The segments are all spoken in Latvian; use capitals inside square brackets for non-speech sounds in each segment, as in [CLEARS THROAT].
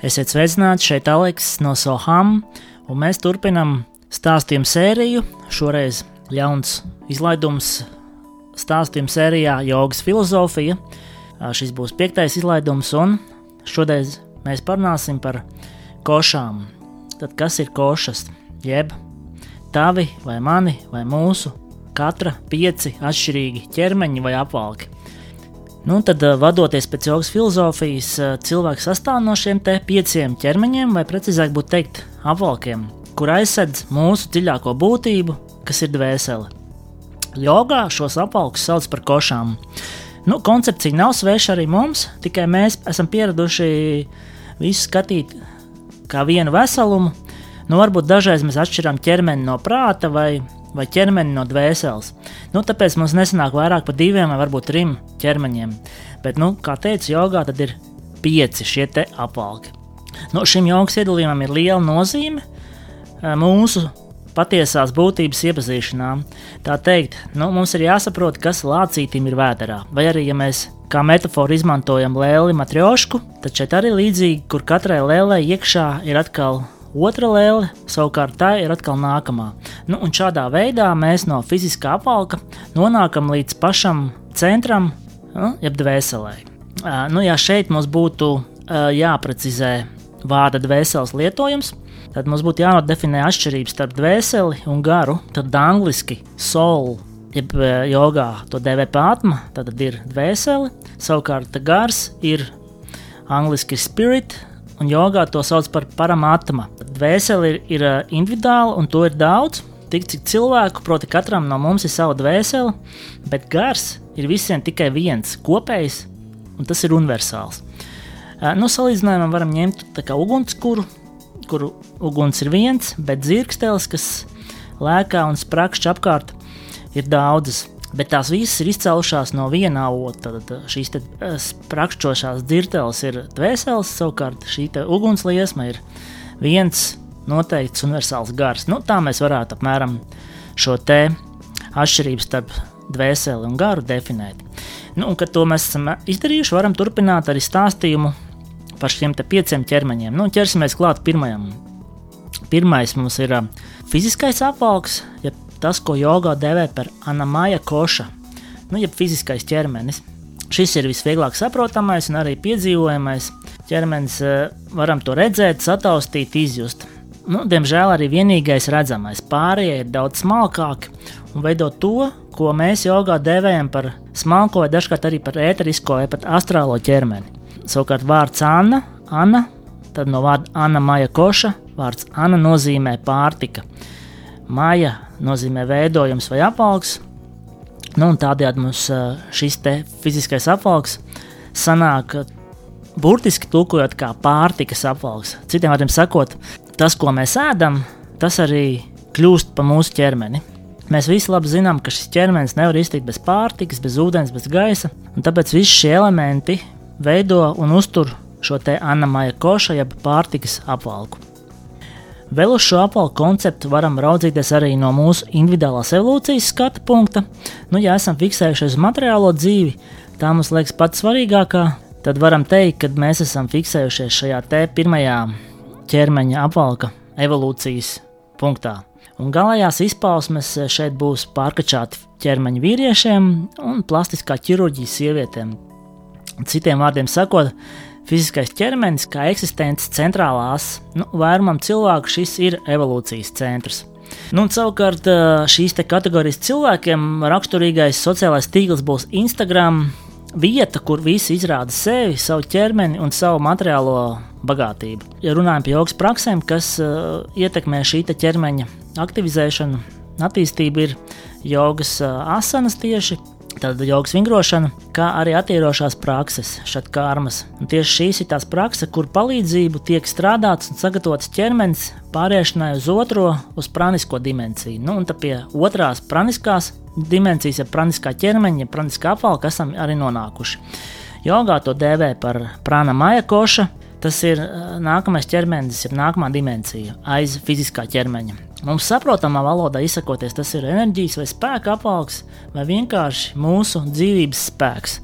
Esiet sveicināti šeit, Aleks no Soham, un mēs turpinām stāstījumu sēriju. Šoreiz jauns izlaidums stāstījumu sērijā Jogas filozofija. Šis būs piektais izlaidums, un šodien mēs parunāsim par košām. Tad kas ir košas? Jeb tavi vai mani vai mūsu, katra pieci atšķirīgi ķermeņi vai apvalki. Nu, tad, eh, vadoties pēc jogas filozofijas, eh, cilvēks sastāv no šiem pieciem ķermeņiem, vai precīzāk būtu teikt, apvalkiem, kur aizsedz mūsu dziļāko būtību, kas ir dvēsele. Jogā šos apvalkus sauc par košām. Nu, koncepcija nav sveša arī mums, tikai mēs esam pieraduši visu skatīt kā vienu veselumu. Nu, varbūt dažreiz mēs atšķiram ķermeni no prāta vai vai ķermeni no dvēseles. Nu, tāpēc mums nesanāk vairāk par diviem vai varbūt trim ķermeņiem. Bet, nu, kā teicu, jogā tad ir pieci šie apvalki. Nu, šim jogas iedalījumam ir liela nozīme eh, mūsu patiesās būtības iepazīšanā. Tā teikt, nu, mums ir jāsaprot, kas lācītim ir vēderā. Vai arī, ja mēs kā metaforu izmantojam lēli matriošku, tad šeit arī līdzīgi, kur katrai lēlē iekšā ir atkal Otra lēle savukārt tā ir atkal nākamā. Nu, un šādā veidā mēs no fiziskā apvalka nonākam līdz pašam centram, nu, jeb dvēselē. Nu, ja šeit mums būtu jāprecizē vārda dvēseles lietojums, tad mums būtu jānodefinē atšķirības starp dvēseli un garu. Tad angliski soul, jeb jogā to dēvē pātma, tad ir dvēsele, savukārt gars ir angliski spirit, un jogā to sauc par paramatma. Dvēsele ir, ir eh, individuāla, un to ir daudz. Tik cik cilvēku, proti, katram no mums ir sava dvēsele, bet gars ir visiem tikai viens, kopējs, un tas ir universāls. Eh, nu, salīdzinājumā varam ņemt ugunskura, kuru uguns ir viens, bet dzirkstelis, kas lēkā un sprakšķi apkārt, ir daudzas bet tās visas ir izcēlušās no viena avota. Tad šīs uh, sprakšķošās dzirteles ir dvēseles, savukārt šī ugunsliesma ir viens noteikts universāls gars. Nu, tā mēs varētu apmēram šo te atšķirību starp dvēseli un garu definēt. Nu, un, kad to mēs esam izdarījuši, varam turpināt arī stāstījumu par šiem pieciem ķermeņiem. Nu, ķersimies klāt pirmajam. Pirmais mums ir fiziskais apvalks, ja tas, ko jogā dēvē par anamāja koša, nu, jeb fiziskais ķermenis. Šis ir visvieglāk saprotamais un arī piedzīvojamais ķermenis. Eh, varam to redzēt, sataustīt, izjust. Nu, diemžēl arī vienīgais redzamais. Pārējie ir daudz smalkāki un veido to, ko mēs jogā dēvējam par smalko, dažkārt arī par ēterisko vai pat astrālo ķermeni. Savukārt vārds Anna, Anna tad no vārda Anna Maja Koša, vārds Anna nozīmē pārtika. Maja nozīmē veidojums vai apvalks. Nu, tādējādi mums šis fiziskais apvalks sanāk burtiski tulkojot kā pārtikas apvalks. Citiem vārdiem sakot, tas, ko mēs ēdam, tas arī kļūst pa mūsu ķermeni. Mēs visi labi zinām, ka šis ķermenis nevar iztikt bez pārtikas, bez ūdens, bez gaisa, tāpēc visi šie elementi veido un uztur šo te anamāja koša, jeb pārtikas apvalku. Vēl uz šo apvalku konceptu varam raudzīties arī no mūsu individuālās evolūcijas skatu punkta. Nu, ja esam fiksējuši uz materiālo dzīvi, tā mums liekas pats svarīgākā, tad varam teikt, ka mēs esam fiksējušies šajā te pirmajā ķermeņa apvalka evolūcijas punktā. Un galējās izpausmes šeit būs pārkačāti ķermeņa vīriešiem un plastiskā ķirurģija sievietēm. Citiem vārdiem sakot, Fiziskais ķermenis kā eksistences centrālās, nu, vairumam cilvēku šis ir evolūcijas centrs. Nu, savukārt šīs kategorijas cilvēkiem raksturīgais sociālais tīkls būs Instagram, vieta, kur visi izrāda sevi, savu ķermeni un savu materiālo bagātību. Ja runājam par jogas praksēm, kas uh, ietekmē šī ķermeņa aktivizēšanu, attīstību, ir jogas uh, asanas tieši Tāda jogas vingrošana, kā arī attīrošās prakses, šatkārmas. Un tieši šīs ir tās prakses, kur palīdzību tiek strādāts un sagatavots ķermenis pāriešanai uz otro, uz pranisko dimensiju. Nu, un tā pie otrās praniskās dimensijas, ja praniskā ķermeņa, ja praniskā apvalka esam arī nonākuši. Jogā to dēvē par prāna maja koša, Tas ir nākamais ķermenis, ir nākamā dimensija aiz fiziskā ķermeņa. Mums saprotamā valodā izsakoties, tas ir enerģijas vai spēka apvalks, vai vienkārši mūsu dzīvības spēks.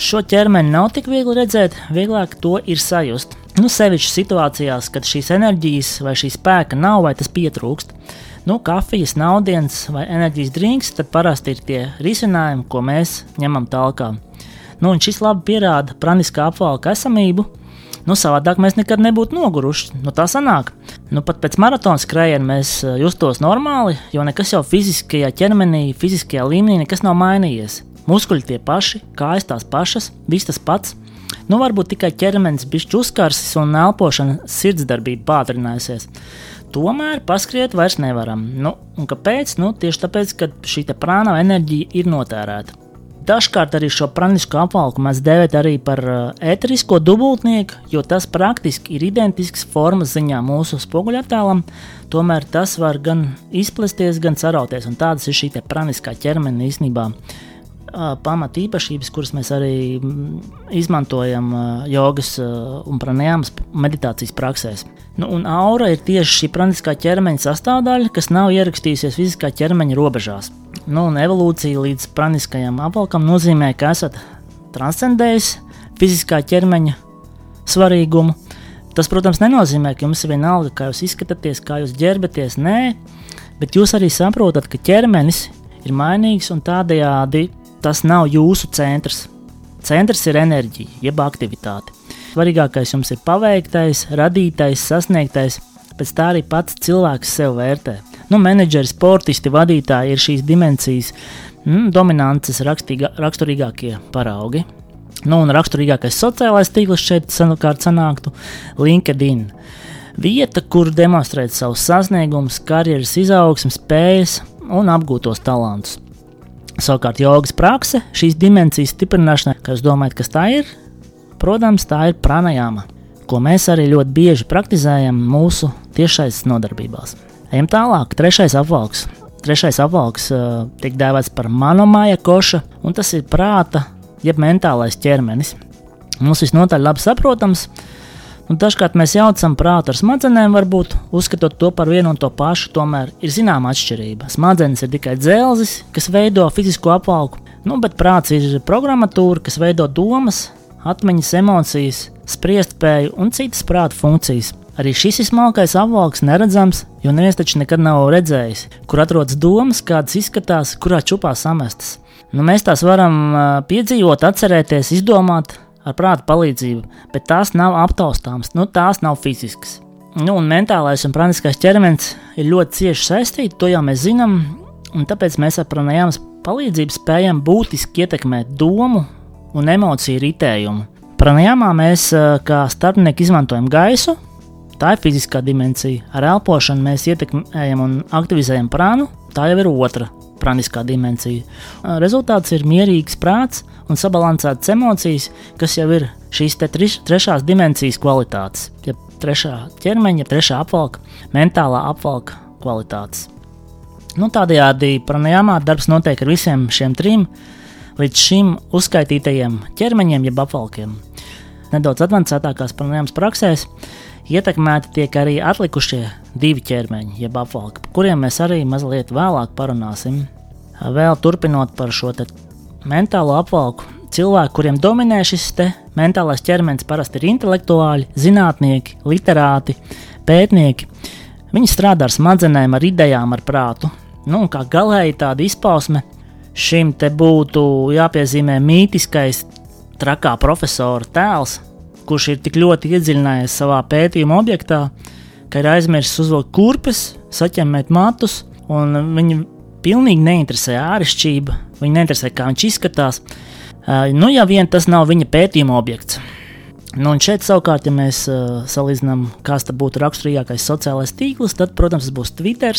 Šo ķermeni nav tik viegli redzēt, vieglāk to ir sajust. Nu, sevišķi situācijās, kad šīs enerģijas vai šī spēka nav vai tas pietrūkst. Nu, kafijas, naudienas vai enerģijas drinks tad parasti ir tie risinājumi, ko mēs ņemam talkā. Nu, šis labi pierāda praniskā apvalka esamību. Nu, savādāk mēs nekad nebūtu noguruši. Nu, tā sanāk. Nu, pat pēc maratona skrējiena mēs eh, justos normāli, jo nekas jau fiziskajā ķermenī, fiziskajā līmenī nekas nav mainījies. Muskuļi tie paši, kājas tās pašas, viss tas pats. Nu, varbūt tikai ķermenis bija uzkarsis un elpošana, sirdsdarbība pātrinājusies. Tomēr paskriet vairs nevaram. Nu, kāpēc? Nu, tieši tāpēc, ka šī prāna enerģija ir notērēta. Dažkārt arī šo pranisko apvalku mēs dēvējam arī par ēterisko uh, dubultnieku, jo tas praktiski ir identisks formas ziņā mūsu spoguļattēlam. Tomēr tas var gan izplesties, gan sarauties, un tādas ir šī praniskā ķermeņa īstenībā pamata īpašības, kuras mēs arī izmantojam jogas un pranajāmas meditācijas praksēs. Nu, un aura ir tieši šī praniskā ķermeņa sastāvdaļa, kas nav ierakstījusies fiziskā ķermeņa robežās. Nu, evolūcija līdz praniskajam apvalkam nozīmē, ka esat transcendējis fiziskā ķermeņa svarīgumu. Tas, protams, nenozīmē, ka jums ir vienalga, kā jūs izskatāties, kā jūs ģērbaties. Nē, bet jūs arī saprotat, ka ķermenis ir mainīgs un tādējādi tas nav jūsu centrs. Centrs ir enerģija, jeb aktivitāte. Svarīgākais jums ir paveiktais, radītais, sasniegtais, pēc tā arī pats cilvēks sev vērtē. Nu, menedžeri, sportisti, vadītāji ir šīs dimensijas mm, dominances rakstīgā, raksturīgākie paraugi. Nu, un raksturīgākais sociālais tīkls šeit savukārt sanāktu LinkedIn. Vieta, kur demonstrēt savus sasniegumus, karjeras izaugsmes, spējas un apgūtos talantus. Savukārt, jogas prakse šīs dimensijas stiprināšanai, kā jūs domājat, kas tā ir? Protams, tā ir pranajāma, ko mēs arī ļoti bieži praktizējam mūsu tiešais nodarbībās. Ejam tālāk, trešais apvalks. Trešais apvalks uh, tiek dēvēts par manomāja koša, un tas ir prāta, jeb mentālais ķermenis. Mums visnotaļ labi saprotams, uh, Un dažkārt mēs jaucam prātu ar smadzenēm, varbūt uzskatot to par vienu un to pašu. Tomēr ir zināma atšķirība. Smadzenes ir tikai dzelzis, kas veido fizisko apvalku, nu, bet prāts ir programmatūra, kas veido domas, atmiņas, emocijas, spriestspēju un citas prāta funkcijas. Arī šis smalkais apvalks, neredzams, jo neviens taču nekad nav redzējis, kur atrodas domas, kādas izskatās, kurā čupā samestas. Nu, mēs tās varam piedzīvot, atcerēties, izdomāt, ar prāta palīdzību, bet tās nav aptaustāmas, nu, tās nav fiziskas. Nu, un mentālais un prātiskais ķermenis ir ļoti cieši saistīti, to jau mēs zinām, un tāpēc mēs ar pranajāmas palīdzību spējam būtiski ietekmēt domu un emociju ritējumu. Pranajāmā mēs kā starpnieki izmantojam gaisu, tā ir fiziskā dimensija. Ar elpošanu mēs ietekmējam un aktivizējam prānu, tā jau ir otra praniskā dimensija. Rezultāts ir mierīgs prāts un sabalansētas emocijas, kas jau ir šīs triš, trešās dimensijas kvalitātes, ja trešā ķermeņa, trešā apvalka, mentālā apvalka kvalitātes. Nu, tādējādi pranajāmā darbs notiek ar visiem šiem trim līdz šim uzskaitītajiem ķermeņiem, jeb apvalkiem. Nedaudz avansētākās pranajāmas praksēs ietekmēti tiek arī atlikušie divi ķermeņi, jeb apvalki, par kuriem mēs arī mazliet vēlāk parunāsim. Vēl turpinot par šo mentālo apvalku, cilvēki, kuriem dominē šis mentālais ķermenis, parasti ir intelektuāļi, zinātnieki, literāti, pētnieki. Viņi strādā ar smadzenēm, ar idejām, ar prātu. Nu, kā galēji tāda izpausme šim te būtu jāpiezīmē mītiskais, trakā profesora tēls, kurš ir tik ļoti iedziļinājies savā pētījuma objektā, ka ir aizmirsis uzvilkt kurpes, saķemmēt matus, un viņi pilnīgi neinteresē āršķirība, viņa neinteresē, kā viņš izskatās. Uh, nu, ja vien tas nav viņa pētījuma objekts. Nu, un šeit savukārt, ja mēs uh, salīdzinām, kāds būtu raksturīgākais sociālais tīkls, tad, protams, tas būs Twitter,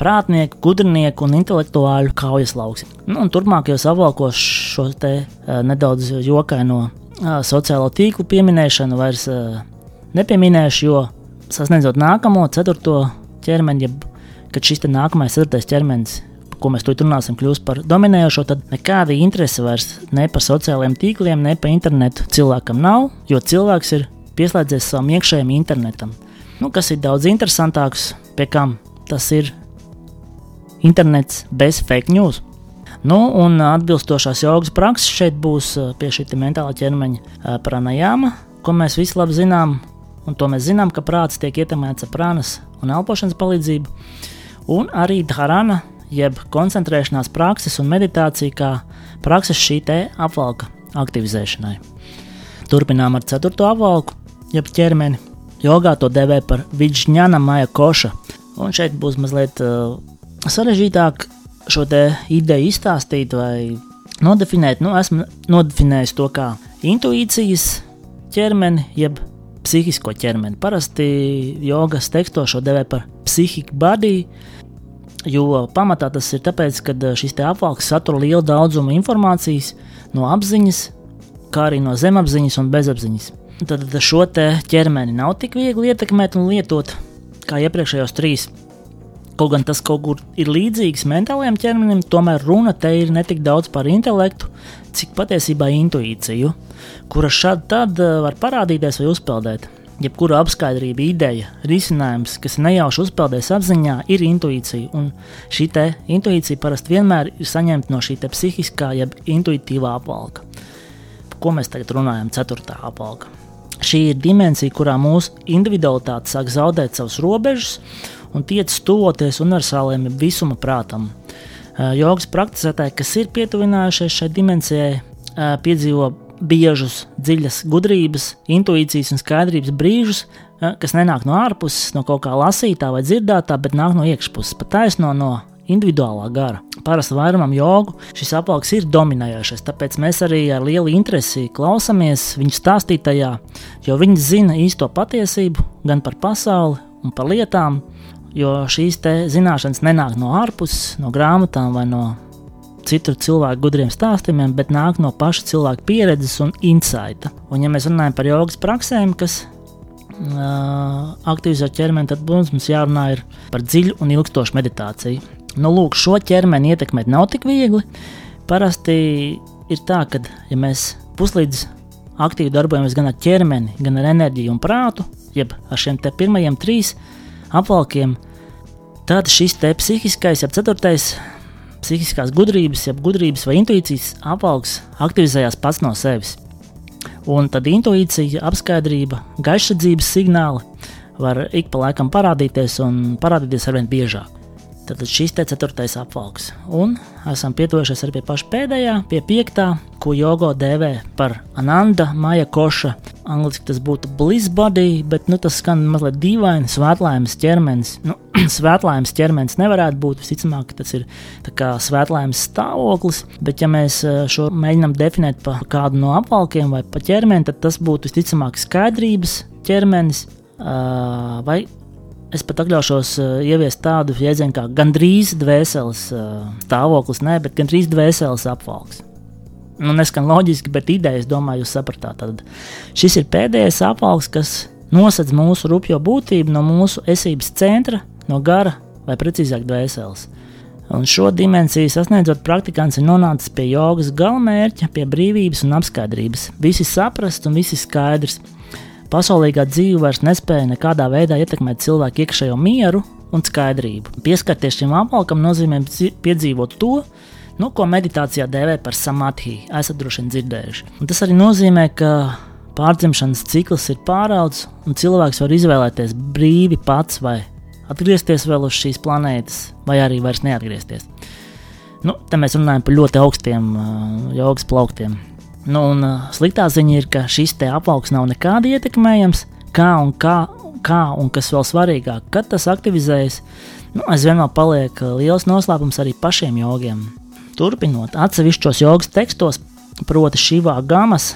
prātnieku, gudrnieku un intelektuāļu kaujas lauks. Nu, turpmākajos avalkos šo te uh, nedaudz jokaino uh, sociālo tīklu pieminēšanu vairs uh, nepieminēšu, jo sasniedzot nākamo, ceturto ķermeni, jeb kad šis nākamais ceturtais ķermenis, ko mēs tur runāsim, kļūs par dominējošo, tad nekāda interese vairs ne par sociālajiem tīkliem, ne par internetu cilvēkam nav, jo cilvēks ir pieslēdzies savam iekšējam internetam. Nu, kas ir daudz interesantāks, pie kam tas ir internets bez fake news. Nu, un atbilstošās jogas prakses šeit būs pie šī mentālā ķermeņa pranajāma, ko mēs visi labi zinām, un to mēs zinām, ka prāts tiek ietekmēts ar prānas un elpošanas palīdzību, un arī dharana, jeb koncentrēšanās prakses un meditācija kā prakses šī te apvalka aktivizēšanai. Turpinām ar ceturto apvalku, jeb ķermeni. Jogā to dēvē par vidžņana maja koša, un šeit būs mazliet uh, sarežģītāk šo ideju izstāstīt vai nodefinēt. Nu, esmu nodefinējis to kā intuīcijas ķermeni, jeb psihisko ķermeni. Parasti jogas tekstos šo devē par psihiku body, jo pamatā tas ir tāpēc, ka šis apvalks satur lielu daudzumu informācijas no apziņas, kā arī no zemapziņas un bezapziņas. Tad šo ķermeni nav tik viegli ietekmēt un lietot kā iepriekšējos trīs. Kaut gan tas kaut kur ir līdzīgs mentālajam ķermenim, tomēr runa te ir ne tik daudz par intelektu, cik patiesībā intuīciju, kura šādi tad eh, var parādīties vai uzpeldēt. Jebkura apskaidrība, ideja, risinājums, kas nejauši uzpeldēs apziņā, ir intuīcija. Un šī intuīcija parasti vienmēr ir saņemta no šī psihiskā, jeb intuitīvā apvalka. Par ko mēs tagad runājam? Ceturtā apvalka. Šī ir dimensija, kurā mūsu individualitāte sāk zaudēt savus robežas un tiec tuvoties universālajam visuma prātam. Jogas praktizētāji, kas ir pietuvinājušies šai dimensijai, piedzīvo biežus, dziļas gudrības, intuīcijas un skaidrības brīžus, kas nenāk no ārpuses, no kaut kā lasītā vai dzirdētā, bet nāk no iekšpuses, pat taisno no individuālā gara. Parasti vairumam jogu šis apvalks ir dominējošais, tāpēc mēs arī ar lielu interesi klausāmies viņu stāstītajā, jo viņi zina īsto patiesību gan par pasauli un par lietām, jo šīs zināšanas nenāk no ārpuses, no grāmatām vai no citu cilvēku gudriem stāstījumiem, bet nāk no paša cilvēka pieredzes un insighta. Un, ja mēs runājam par jogas praksēm, kas uh, aktivizē ķermeni, tad mums, mums jārunā par dziļu un ilgstošu meditāciju. Nu, lūk, šo ķermeni ietekmēt nav tik viegli. Parasti ir tā, ka, ja mēs puslīdz aktīvi darbojamies gan ar ķermeni, gan ar enerģiju un prātu, jeb ar šiem pirmajiem trīs apvalkiem, tad šis te psihiskais, jeb ceturtais psihiskās gudrības, jeb gudrības vai intuīcijas apvalks aktivizējās pats no sevis. Un tad intuīcija, apskaidrība, gaišsardzības signāli var ik pa laikam parādīties un parādīties arvien biežāk. Tad šis te ceturtais apvalks. Un esam pietuvušies arī pie paša pēdējā, pie piektā, ko jogo dēvē par Ananda Maja Koša. Angliski tas būtu bliss body, bet nu, tas skan mazliet dīvaini. Svētlaimes ķermenis. Nu, [CLEARS THROAT] svētlaimes ķermenis nevarētu būt. Visticamāk, tas ir svētlaimes stāvoklis. Bet, ja mēs eh, šo mēģinām definēt par kādu no apvalkiem vai pa ķermeni, tad tas būtu visticamāk skaidrības ķermenis. Uh, vai Es pat atļaušos uh, ieviest tādu jēdzienu kā gandrīz dvēseles stāvoklis, ne, bet gandrīz dvēseles apvalks. Nu, neskan loģiski, bet idejas, domāju, jūs sapratāt. Tad šis ir pēdējais apvalks, kas nosedz mūsu rupjo būtību no mūsu esības centra, no gara vai precīzāk dvēseles. Un šo dimensiju sasniedzot, praktikants ir nonācis pie jogas galamērķa, pie brīvības un apskaidrības. Visi saprast un visi skaidrs. Pasaulīgā dzīve vairs nespēja nekādā veidā ietekmēt cilvēku iekšējo mieru un skaidrību. Pieskarties šim apvalkam nozīmē piedzīvot to, nu, ko meditācijā dēvē par samadhi. Esat droši vien dzirdējuši. Un tas arī nozīmē, ka pārdzimšanas cikls ir pāraudzis, un cilvēks var izvēlēties brīvi pats vai atgriezties vēl uz šīs planētas, vai arī vairs neatgriezties. Nu, te mēs runājam par ļoti augstiem uh, jogas plauktiem. Nu, un uh, sliktā ziņa ir, ka šis te apaugs nav nekādi ietekmējams, kā un kā, kā un kas vēl svarīgāk, kad tas aktivizējas, nu, aizvien vēl paliek uh, liels noslēpums arī pašiem jogiem. Turpinot atsevišķos jogas tekstos, proti šīvā gamas,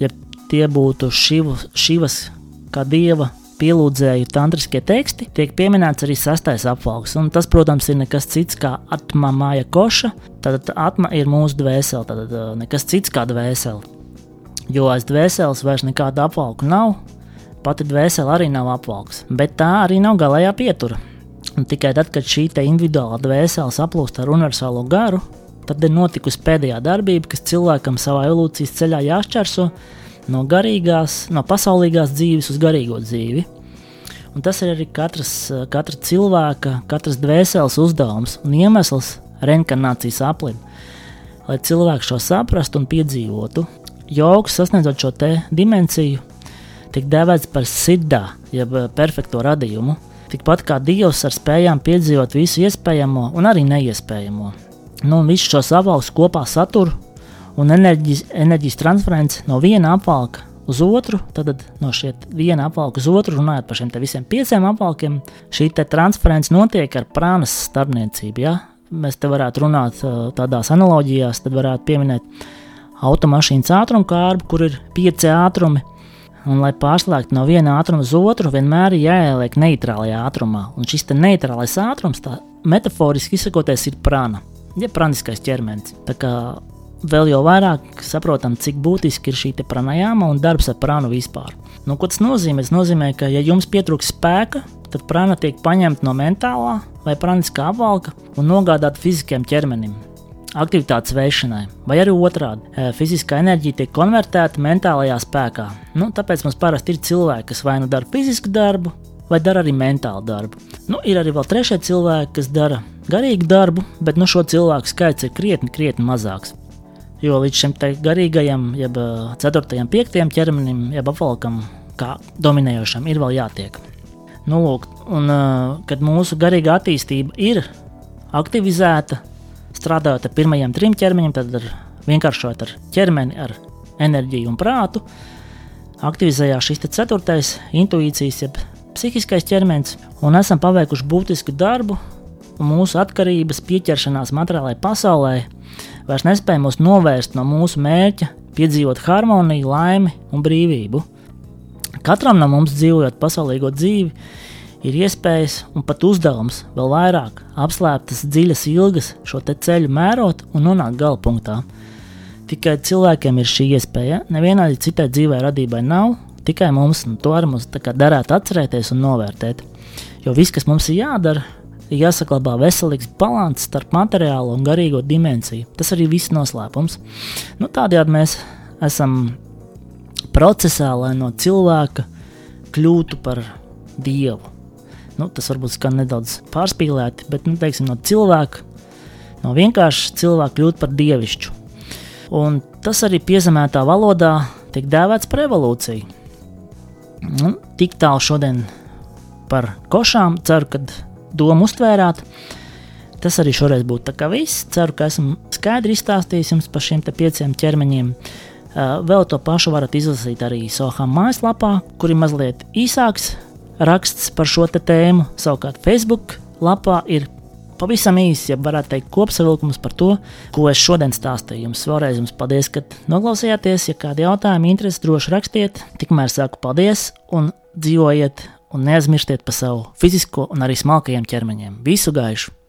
ja tie būtu šivu, šivas kā dieva pielūdzēju tantriskie teksti, tiek pieminēts arī sastais apvalks. Un tas, protams, ir nekas cits kā atma māja koša. Tad atma ir mūsu dvēsele, tad uh, nekas cits kā dvēsele. Jo aiz dvēseles vairs nekāda apvalka nav, pati dvēsele arī nav apvalks, bet tā arī nav galējā pietura. Un tikai tad, kad šī individuālā dvēsele saplūst ar universālo garu, tad ir notikusi pēdējā darbība, kas cilvēkam savā evolūcijas ceļā jāšķērso no garīgās, no pasaulīgās dzīves uz garīgo dzīvi. Un tas ir arī katras, katra cilvēka, katras dvēseles uzdevums un iemesls reinkarnācijas aplim. Lai cilvēks šo saprastu un piedzīvotu, joks sasniedzot šo dimensiju, tiek dēvēts par sidā, jeb perfekto radījumu. Tikpat kā Dievs ar spējām piedzīvot visu iespējamo un arī neiespējamo. Nu, visus šos apvalkus kopā satur un enerģijas, enerģijas transference no viena apvalka uz otru, tad no šiem viena apvalka uz otru, runājot par šiem visiem pieciem apvalkiem, šī transference notiek ar prānas starpniecību. Ja? Mēs te varētu runāt tādās analoģijās, tad varētu pieminēt automašīnas ātrumkārbu, kur ir pieci ātrumi. Un, lai pārslēgtu no viena ātruma uz otru, vienmēr ir jāieliek neitrālajā ātrumā. Un šis neitrālais ātrums, tā metaforiski izsakoties, ir prana, jeb praniskais ķermenis. Tā kā vēl jau vairāk saprotam, cik būtiski ir šī pranajāma un darbs ar prānu vispār. Nu, ko tas nozīmē? Tas nozīmē, ka, ja jums pietrūks spēka, tad prana tiek paņemta no mentālā vai praniskā apvalka un nogādāta fiziskiem ķermenim aktivitātes veišanai, vai arī otrādi - fiziskā enerģija tiek konvertēta mentālajā spēkā. Nu, tāpēc mums parasti ir cilvēki, kas vai nu dara fizisku darbu, vai dara arī mentālu darbu. Nu, ir arī vēl trešie cilvēki, kas dara garīgu darbu, bet nu, šo cilvēku skaits ir krietni, krietni mazāks. Jo līdz šim garīgajam, jeb 4. un 5. ķermenim, jeb apvalkam, kā dominējošam, ir vēl jātiek. Nu, lūk, un, kad mūsu garīga attīstība ir aktivizēta, strādājot ar pirmajiem trim ķermeņiem, tad ar, vienkāršot ar ķermeni, ar enerģiju un prātu, aktivizējās šis ceturtais intuīcijas, jeb psihiskais ķermenis, un esam paveikuši būtisku darbu, un mūsu atkarības pieķeršanās materiālajai pasaulē vairs nespēja mūs novērst no mūsu mērķa, piedzīvot harmoniju, laimi un brīvību. Katram no mums dzīvojot pasaulīgo dzīvi, ir iespējas un pat uzdevums vēl vairāk apslēptas dziļas ilgas šo ceļu mērot un nonākt gala punktā. Tikai cilvēkiem ir šī iespēja, nevienai citai dzīvē radībai nav, tikai mums, un to arī mums derētu atcerēties un novērtēt. Jo viss, kas mums ir jādara, ir jāsaglabā veselīgs līdzsvars starp materiālo un garīgo dimensiju. Tas arī viss noslēpums. Nu, Tādējādi mēs esam procesā, lai no cilvēka kļūtu par dievu nu, tas varbūt skan nedaudz pārspīlēti, bet nu, teiksim, no cilvēka, no vienkārša cilvēka kļūt par dievišķu. Un tas arī piezemētā valodā tiek dēvēts par evolūciju. Nu, tik tālu šodien par košām. Ceru, ka domu uztvērāt. Tas arī šoreiz būtu viss. Ceru, ka esmu skaidri izstāstījis jums par šiem pieciem ķermeņiem. Vēl to pašu varat izlasīt arī Soham mājaslapā, kur ir mazliet īsāks raksts par šo tēmu. Savukārt Facebook lapā ir pavisam īsi, ja varētu teikt, kopsavilkums par to, ko es šodien stāstīju. Jums vēlreiz jums paldies, ka noklausījāties. Ja kādi jautājumi interesi, droši rakstiet. Tikmēr saku paldies un dzīvojiet un neaizmirstiet par savu fizisko un arī smalkajiem ķermeņiem. Visu gaišu!